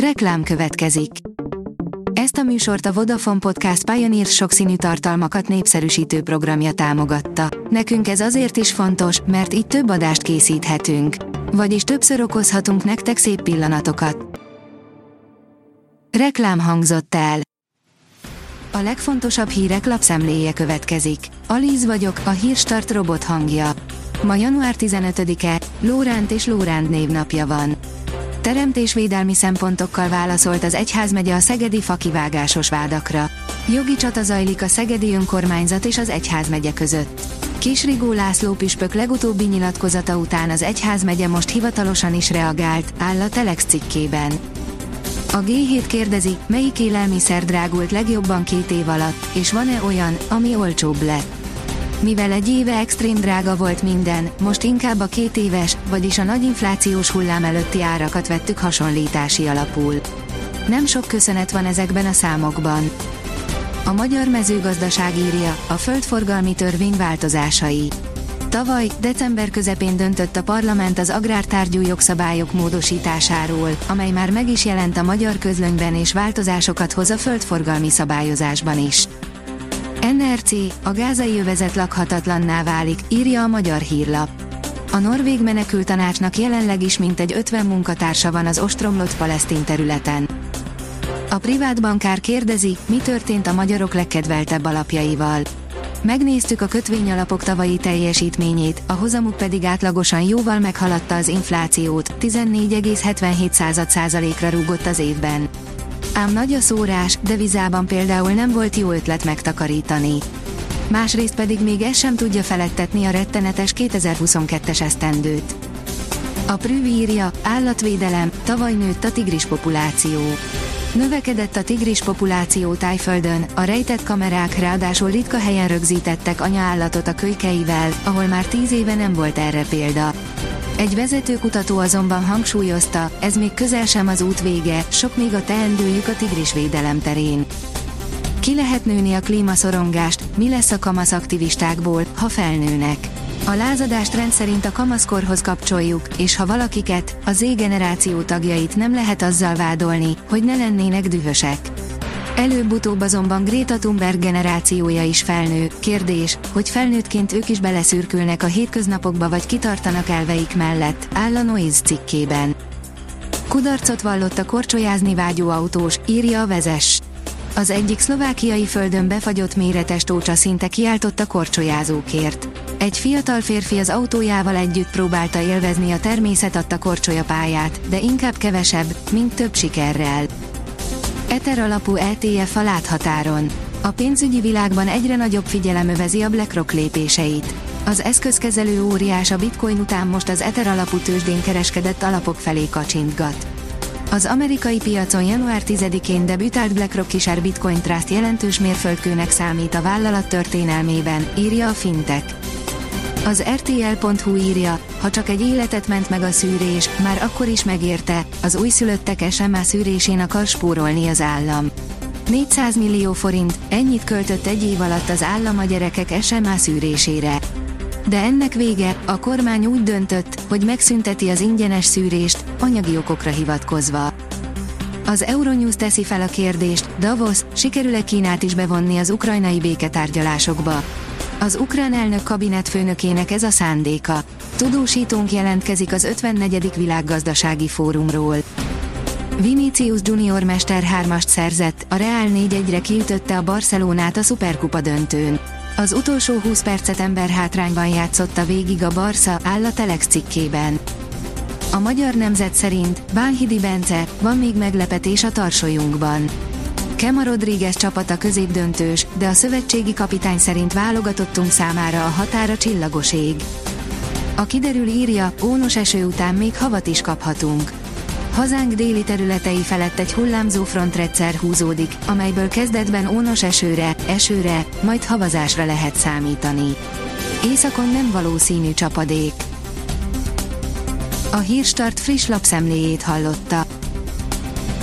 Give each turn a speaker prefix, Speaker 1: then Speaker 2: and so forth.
Speaker 1: Reklám következik. Ezt a műsort a Vodafone Podcast Pioneer sokszínű tartalmakat népszerűsítő programja támogatta. Nekünk ez azért is fontos, mert így több adást készíthetünk. Vagyis többször okozhatunk nektek szép pillanatokat. Reklám hangzott el. A legfontosabb hírek lapszemléje következik. Alíz vagyok, a hírstart robot hangja. Ma január 15-e, Lóránt és Lóránt névnapja van teremtésvédelmi szempontokkal válaszolt az egyházmegye a szegedi fakivágásos vádakra. Jogi csata zajlik a szegedi önkormányzat és az egyházmegye között. Kisrigó László püspök legutóbbi nyilatkozata után az egyházmegye most hivatalosan is reagált, áll a Telex cikkében. A G7 kérdezi, melyik élelmiszer drágult legjobban két év alatt, és van-e olyan, ami olcsóbb lett. Mivel egy éve extrém drága volt minden, most inkább a két éves, vagyis a nagy inflációs hullám előtti árakat vettük hasonlítási alapul. Nem sok köszönet van ezekben a számokban. A magyar mezőgazdaság írja, a földforgalmi törvény változásai. Tavaly, december közepén döntött a parlament az agrártárgyú jogszabályok módosításáról, amely már meg is jelent a magyar közlönyben és változásokat hoz a földforgalmi szabályozásban is. NRC, a gázai övezet lakhatatlanná válik, írja a magyar hírlap. A norvég menekültanácsnak jelenleg is mintegy 50 munkatársa van az ostromlott palesztin területen. A privát bankár kérdezi, mi történt a magyarok legkedveltebb alapjaival. Megnéztük a kötvényalapok tavalyi teljesítményét, a hozamuk pedig átlagosan jóval meghaladta az inflációt, 14,77%-ra rúgott az évben. Ám nagy a szórás, devizában például nem volt jó ötlet megtakarítani. Másrészt pedig még ez sem tudja felettetni a rettenetes 2022-es esztendőt. A Prüv írja, állatvédelem, tavaly nőtt a tigris populáció. Növekedett a tigris populáció Tájföldön, a rejtett kamerák ráadásul ritka helyen rögzítettek anyaállatot a kölykeivel, ahol már tíz éve nem volt erre példa. Egy vezetőkutató azonban hangsúlyozta, ez még közel sem az út vége, sok még a teendőjük a tigrisvédelem terén. Ki lehet nőni a klímaszorongást, mi lesz a kamasz aktivistákból, ha felnőnek? A lázadást rendszerint a kamaszkorhoz kapcsoljuk, és ha valakiket, a Z-generáció tagjait nem lehet azzal vádolni, hogy ne lennének dühösek. Előbb-utóbb azonban Greta Thunberg generációja is felnő. Kérdés, hogy felnőttként ők is beleszürkülnek a hétköznapokba vagy kitartanak elveik mellett, áll a Noise cikkében. Kudarcot vallott a korcsolyázni vágyó autós, írja a vezes. Az egyik szlovákiai földön befagyott méretes tócsa szinte kiáltott a korcsolyázókért. Egy fiatal férfi az autójával együtt próbálta élvezni a természet adta korcsolyapályát, de inkább kevesebb, mint több sikerrel. Ether alapú ETF a láthatáron. A pénzügyi világban egyre nagyobb figyelem övezi a BlackRock lépéseit. Az eszközkezelő óriás a bitcoin után most az Ether alapú tőzsdén kereskedett alapok felé kacsintgat. Az amerikai piacon január 10-én debütált BlackRock kisár Bitcoin Trust jelentős mérföldkőnek számít a vállalat történelmében, írja a Fintech. Az RTL.hu írja, ha csak egy életet ment meg a szűrés, már akkor is megérte, az újszülöttek SMA szűrésén akar spórolni az állam. 400 millió forint, ennyit költött egy év alatt az állam a gyerekek SMA szűrésére. De ennek vége, a kormány úgy döntött, hogy megszünteti az ingyenes szűrést, anyagi okokra hivatkozva. Az Euronews teszi fel a kérdést, Davos, sikerül-e Kínát is bevonni az ukrajnai béketárgyalásokba? Az ukrán elnök kabinetfőnökének ez a szándéka. Tudósítónk jelentkezik az 54. világgazdasági fórumról. Vinicius Junior Mester 3-ast szerzett, a Real 4-1-re kiütötte a Barcelonát a Superkupa döntőn. Az utolsó 20 percet ember hátrányban játszotta végig a Barca, áll a Telex cikkében. A magyar nemzet szerint Bánhidi Bence, van még meglepetés a tarsolyunkban. Kema Rodriguez csapata középdöntős, de a szövetségi kapitány szerint válogatottunk számára a határa csillagos ég. A kiderül írja, ónos eső után még havat is kaphatunk. Hazánk déli területei felett egy hullámzó frontrendszer húzódik, amelyből kezdetben ónos esőre, esőre, majd havazásra lehet számítani. Északon nem valószínű csapadék. A Hírstart friss lapszemléjét hallotta.